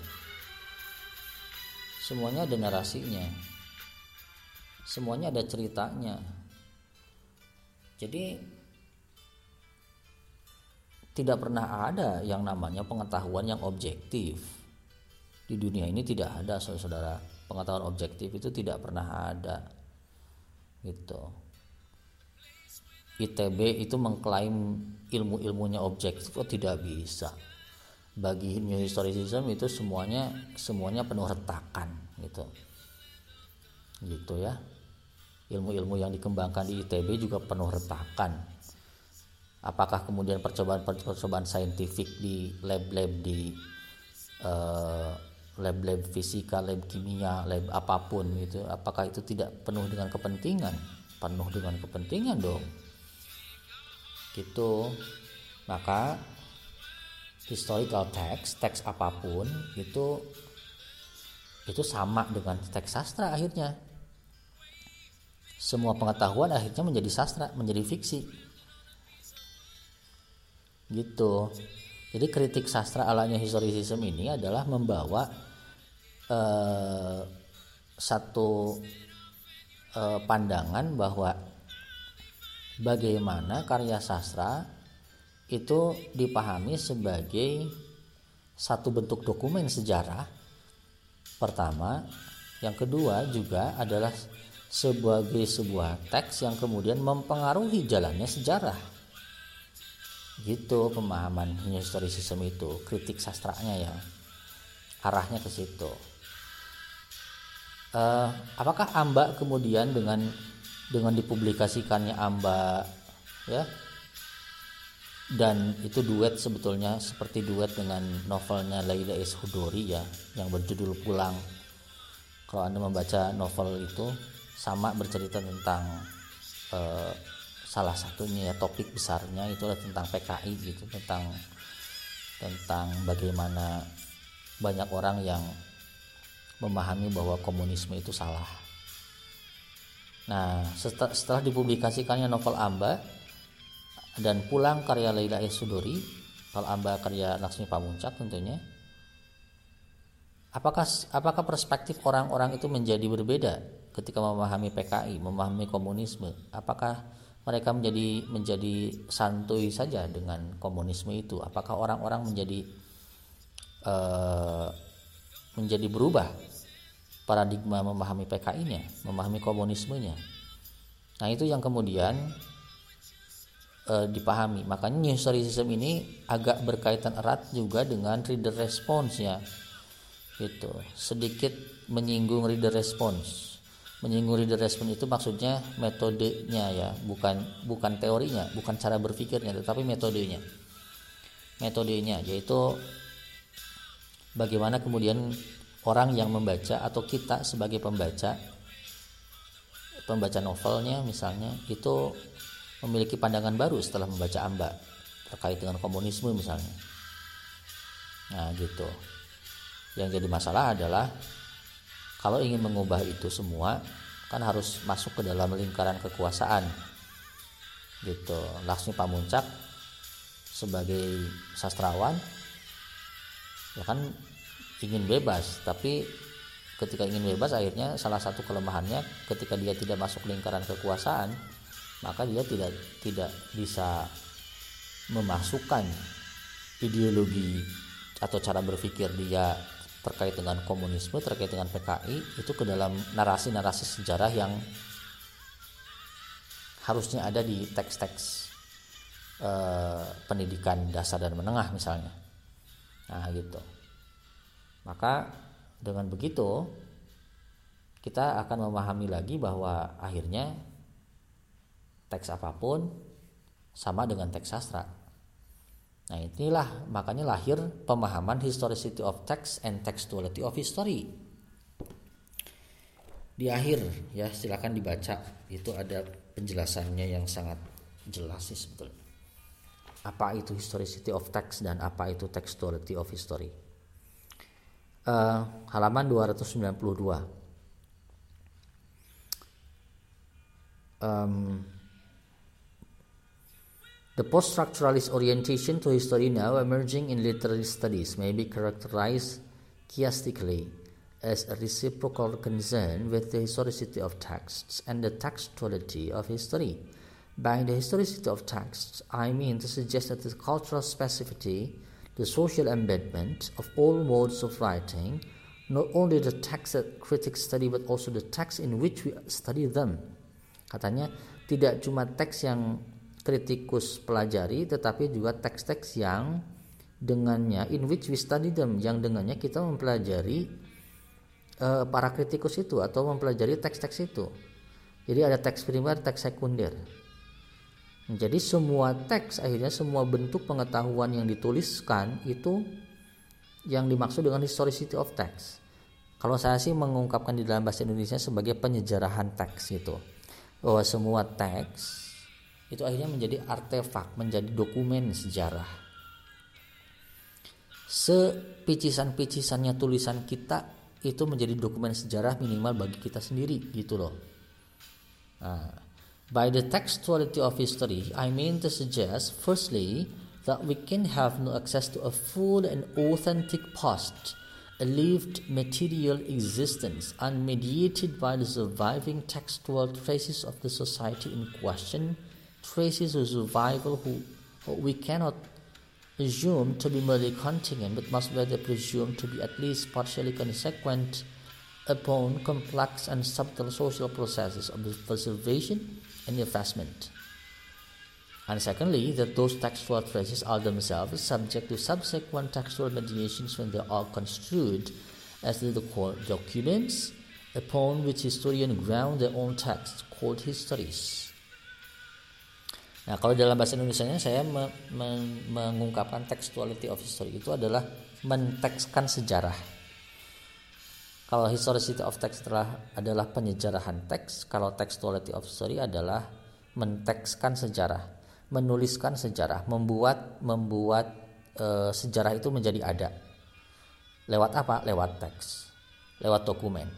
Semuanya ada narasinya. Semuanya ada ceritanya. Jadi tidak pernah ada yang namanya pengetahuan yang objektif. Di dunia ini tidak ada saudara pengetahuan objektif itu tidak pernah ada. Gitu. ITB itu mengklaim ilmu-ilmunya objektif kok tidak bisa? Bagi new historicism itu semuanya semuanya penuh retakan gitu. Gitu ya. Ilmu-ilmu yang dikembangkan di ITB juga penuh retakan apakah kemudian percobaan-percobaan saintifik di lab-lab di uh, lab-lab fisika, lab kimia, lab apa pun gitu, apakah itu tidak penuh dengan kepentingan? Penuh dengan kepentingan dong. Gitu. Maka historical text, teks apa pun itu itu sama dengan teks sastra akhirnya. Semua pengetahuan akhirnya menjadi sastra, menjadi fiksi gitu. Jadi kritik sastra alanya historisism ini adalah membawa eh, satu eh, pandangan bahwa bagaimana karya sastra itu dipahami sebagai satu bentuk dokumen sejarah pertama. Yang kedua juga adalah sebagai sebuah teks yang kemudian mempengaruhi jalannya sejarah gitu pemahaman historisisme itu kritik sastranya ya. Arahnya ke situ. Uh, apakah amba kemudian dengan dengan dipublikasikannya amba ya dan itu duet sebetulnya seperti duet dengan novelnya Laila S. Hudori ya yang berjudul Pulang. Kalau anda membaca novel itu sama bercerita tentang uh, salah satunya ya topik besarnya itu adalah tentang PKI gitu tentang tentang bagaimana banyak orang yang memahami bahwa komunisme itu salah. Nah, setelah, setelah dipublikasikannya novel Amba dan pulang karya Laila Sudori, novel Amba karya Laksmi Pamuncak tentunya. Apakah apakah perspektif orang-orang itu menjadi berbeda ketika memahami PKI, memahami komunisme? Apakah mereka menjadi menjadi santuy saja dengan komunisme itu. Apakah orang-orang menjadi uh, menjadi berubah paradigma memahami PKI-nya memahami komunismenya? Nah itu yang kemudian uh, dipahami. Makanya new historicism ini agak berkaitan erat juga dengan reader response ya gitu. Sedikit menyinggung reader response menyinggung reader response itu maksudnya metodenya ya bukan bukan teorinya bukan cara berpikirnya tetapi metodenya. Metodenya yaitu bagaimana kemudian orang yang membaca atau kita sebagai pembaca pembaca novelnya misalnya itu memiliki pandangan baru setelah membaca Amba terkait dengan komunisme misalnya. Nah gitu. Yang jadi masalah adalah kalau ingin mengubah itu semua kan harus masuk ke dalam lingkaran kekuasaan. Gitu. Laksmi Pamuncak sebagai sastrawan ya kan ingin bebas. Tapi ketika ingin bebas akhirnya salah satu kelemahannya ketika dia tidak masuk lingkaran kekuasaan maka dia tidak tidak bisa memasukkan ideologi atau cara berpikir dia terkait dengan komunisme, terkait dengan PKI itu ke dalam narasi-narasi sejarah yang harusnya ada di teks-teks eh, pendidikan dasar dan menengah misalnya. Nah gitu. Maka dengan begitu kita akan memahami lagi bahwa akhirnya teks apa pun sama dengan teks sastra Nah inilah makanya lahir pemahaman historicity of text and textuality of history. Di akhir ya silakan dibaca itu ada penjelasannya yang sangat jelas sih sebetulnya. Apa itu historicity of text dan apa itu textuality of history? Uh, halaman 292. Um, The post-structuralist orientation to history now emerging in literary studies may be characterized chiastically as a reciprocal concern with the historicity of texts and the textuality of history. By the historicity of texts, I mean to suggest that the cultural specificity, the social embedment of all modes of writing, not only the text that critics study but also the text in which we study them. Katanya tidak cuma teks yang kritikus pelajari tetapi juga teks-teks yang dengannya in which we study them yang dengannya kita mempelajari uh, para kritikus itu atau mempelajari teks-teks itu. Jadi ada teks primer, teks sekunder. Jadi semua teks akhirnya semua bentuk pengetahuan yang dituliskan itu yang dimaksud dengan historicity of text. Kalau saya sih mengungkapkan di dalam bahasa Indonesia sebagai penyejarahan teks itu. Bahwa semua teks itu akhirnya menjadi artefak, menjadi dokumen sejarah. Sepicisan-picisannya tulisan kita itu menjadi dokumen sejarah minimal bagi kita sendiri gitu loh. Nah, by the textuality of history, I mean to suggest firstly that we can have no access to a full and authentic past, a lived material existence unmediated by the surviving textual traces of the society in question traces of survival who, who we cannot assume to be merely contingent, but must rather presume to be at least partially consequent upon complex and subtle social processes of preservation and investment. And secondly, that those textual traces are themselves subject to subsequent textual mediations when they are construed as the documents upon which historians ground their own texts called histories. Nah, kalau dalam bahasa Indonesia saya me, me, mengungkapkan textuality of history itu adalah mentekskan sejarah. Kalau historicity of text adalah, adalah penyejarahan teks, kalau textuality of history adalah mentekskan sejarah, menuliskan sejarah, membuat membuat e, sejarah itu menjadi ada. Lewat apa? Lewat teks, lewat dokumen.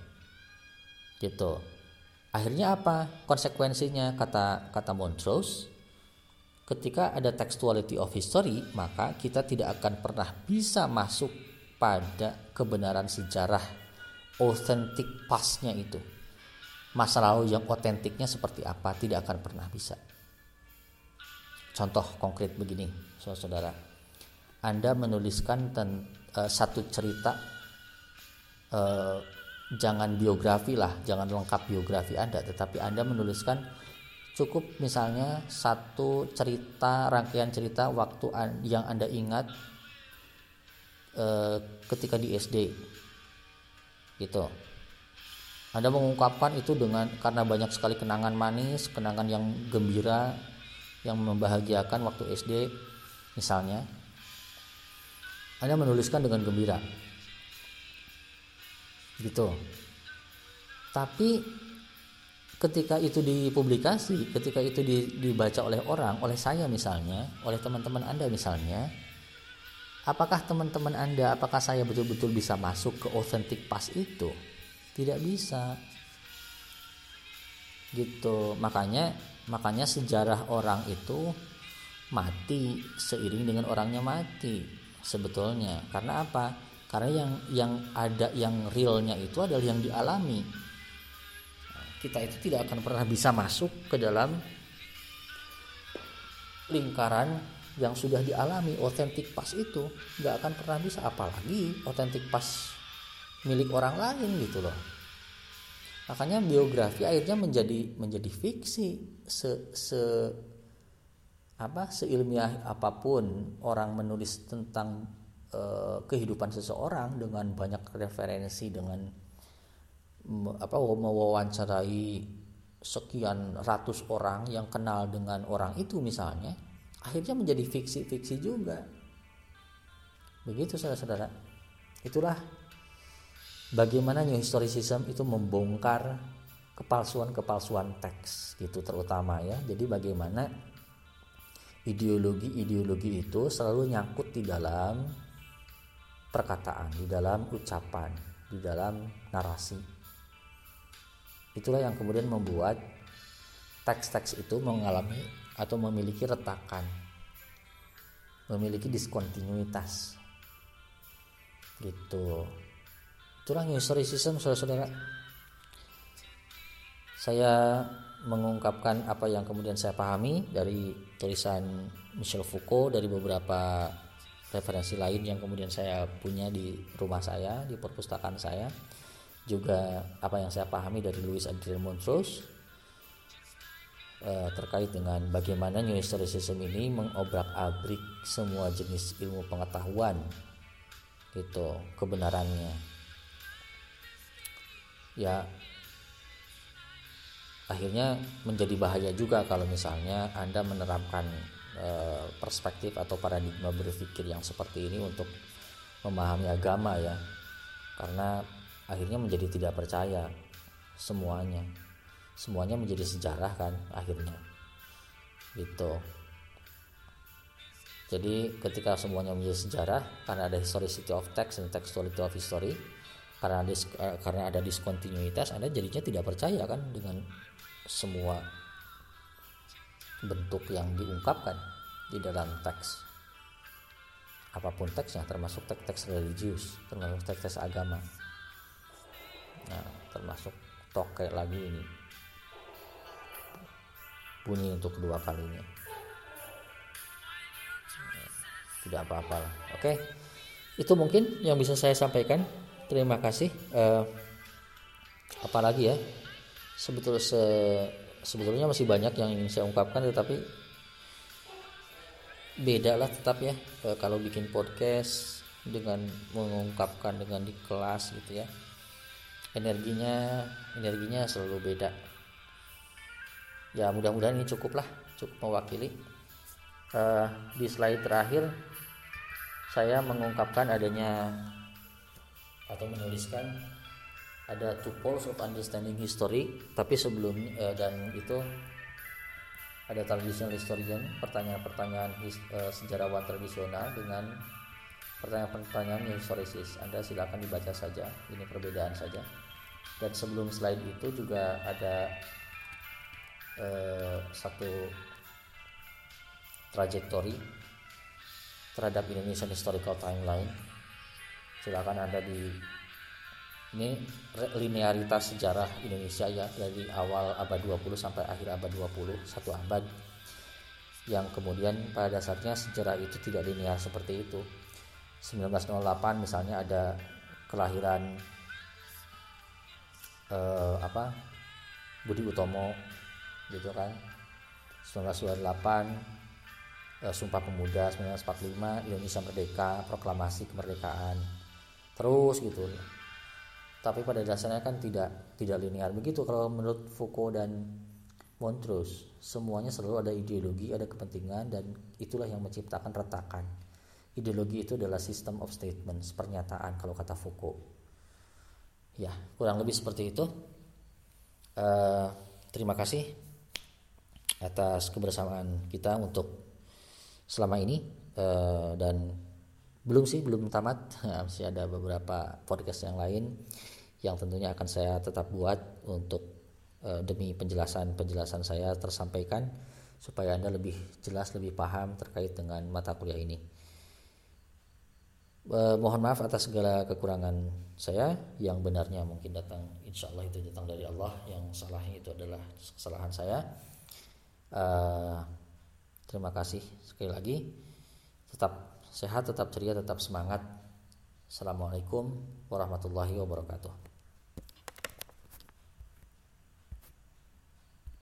Gitu. Akhirnya apa? Konsekuensinya kata kata Montrose ketika ada textuality of history, maka kita tidak akan pernah bisa masuk pada kebenaran sejarah otentik pasnya itu. Masa lalu yang otentiknya seperti apa tidak akan pernah bisa. Contoh konkret begini, saudara-saudara. Anda menuliskan ten, uh, satu cerita uh, jangan biografi lah, jangan lengkap biografi Anda, tetapi Anda menuliskan cukup misalnya satu cerita rangkaian cerita waktu yang anda ingat e, ketika di SD gitu. Anda mengungkapkan itu dengan karena banyak sekali kenangan manis kenangan yang gembira yang membahagiakan waktu SD misalnya. Anda menuliskan dengan gembira. Gitu. Tapi ketika itu dipublikasi, ketika itu dibaca oleh orang, oleh saya misalnya, oleh teman-teman Anda misalnya, apakah teman-teman Anda, apakah saya betul-betul bisa masuk ke authentic pas itu? Tidak bisa. Gitu. Makanya makanya sejarah orang itu mati seiring dengan orangnya mati sebetulnya. Karena apa? Karena yang yang ada yang realnya itu adalah yang dialami kita itu tidak akan pernah bisa masuk ke dalam lingkaran yang sudah dialami. Otentik pas itu nggak akan pernah bisa apalagi otentik pas milik orang lain gitu loh. Makanya biografi akhirnya menjadi menjadi fiksi. Se, se apa seilmiah apa pun orang menulis tentang uh, kehidupan seseorang dengan banyak referensi dengan apa mewawancarai sekian ratus orang yang kenal dengan orang itu misalnya akhirnya menjadi fiksi-fiksi juga. Begitu saudara-saudara. Itulah bagaimana new historicism itu membongkar kepalsuan-kepalsuan teks gitu terutama ya. Jadi bagaimana ideologi-ideologi itu selalu nyangkut di dalam perkataan, di dalam ucapan, di dalam narasi. Itulah yang kemudian membuat teks-teks itu mengalami atau memiliki retakan, memiliki diskontinuitas. Gitu. Itulah historicism saudara-saudara. Saya mengungkapkan apa yang kemudian saya pahami dari tulisan Michel Foucault dari beberapa referensi lain yang kemudian saya punya di rumah saya di perpustakaan saya juga apa yang saya pahami dari Louis Adrien Montrose eh, terkait dengan bagaimana New Historicism ini mengobrak-abrik semua jenis ilmu pengetahuan gitu kebenarannya ya akhirnya menjadi bahaya juga kalau misalnya Anda menerapkan e, perspektif atau paradigma berpikir yang seperti ini untuk memahami agama ya. Karena akhirnya menjadi tidak percaya semuanya. Semuanya menjadi sejarah kan akhirnya. Gitu. Jadi ketika semuanya menjadi sejarah karena ada historicity of text dan textuality of history, karena ada, eh, karena ada diskontinuitas, Anda jadinya tidak percaya kan dengan semua bentuk yang diungkapkan di dalam teks apa pun teksnya termasuk teks-teks religius termasuk teks-teks agama nah termasuk toke lagi ini. Bunyi untuk kedua kalinya. Tidak apa-apa lah. Oke itu mungkin yang bisa saya sampaikan. Terima kasih. Uh, apalagi ya? Sebetulnya se, sebetulnya masih banyak yang ingin saya ungkapkan tetapi beda lah tetap ya. E, kalau bikin podcast dengan mengungkapkan dengan di kelas gitu ya energinya energinya selalu beda. Ya mudah-mudahan ini cukup lah cukup mewakili. E, di slide terakhir saya mengungkapkan adanya atau menuliskan ada two poles of understanding history tapi sebelum uh, dan itu ada traditional historian pertanyaan-pertanyaan uh, sejarawan tradisional dengan pertanyaan-pertanyaan historisis Anda silakan dibaca saja. Ini perbedaan saja. Dan sebelum slide itu juga ada uh, satu trajektori terhadap Indonesian Historical Timeline. Silakan Anda di ini linearitas sejarah Indonesia ya dari awal abad 20 sampai akhir abad 20 satu abad. Yang kemudian pada dasarnya sejarah itu tidak linear seperti itu 1908 misalnya ada kelahiran eh, apa Budi Utomo gitu kan. 1928 eh, Sumpah Pemuda 1945 Indonesia Merdeka proklamasi kemerdekaan. Terus gitu. Tapi pada dasarnya kan tidak tidak linear. Begitu kalau menurut Foucault dan Montrose semuanya selalu ada ideologi ada kepentingan dan itulah yang menciptakan retakan ideologi itu adalah system of statements pernyataan kalau kata Foucault. Ya kurang lebih seperti itu. Uh, terima kasih atas kebersamaan kita untuk selama ini. Uh, dan belum sih belum tamat. Masih ada beberapa podcast yang lain yang tentunya akan saya tetap buat untuk uh, demi penjelasan penjelasan saya tersampaikan supaya anda lebih jelas lebih paham terkait dengan mata kuliah ini uh, mohon maaf atas segala kekurangan saya yang benarnya mungkin datang insya Allah itu datang dari Allah yang salahnya itu adalah kesalahan saya uh, terima kasih sekali lagi tetap sehat, tetap ceria, tetap semangat. Assalamualaikum warahmatullahi wabarakatuh.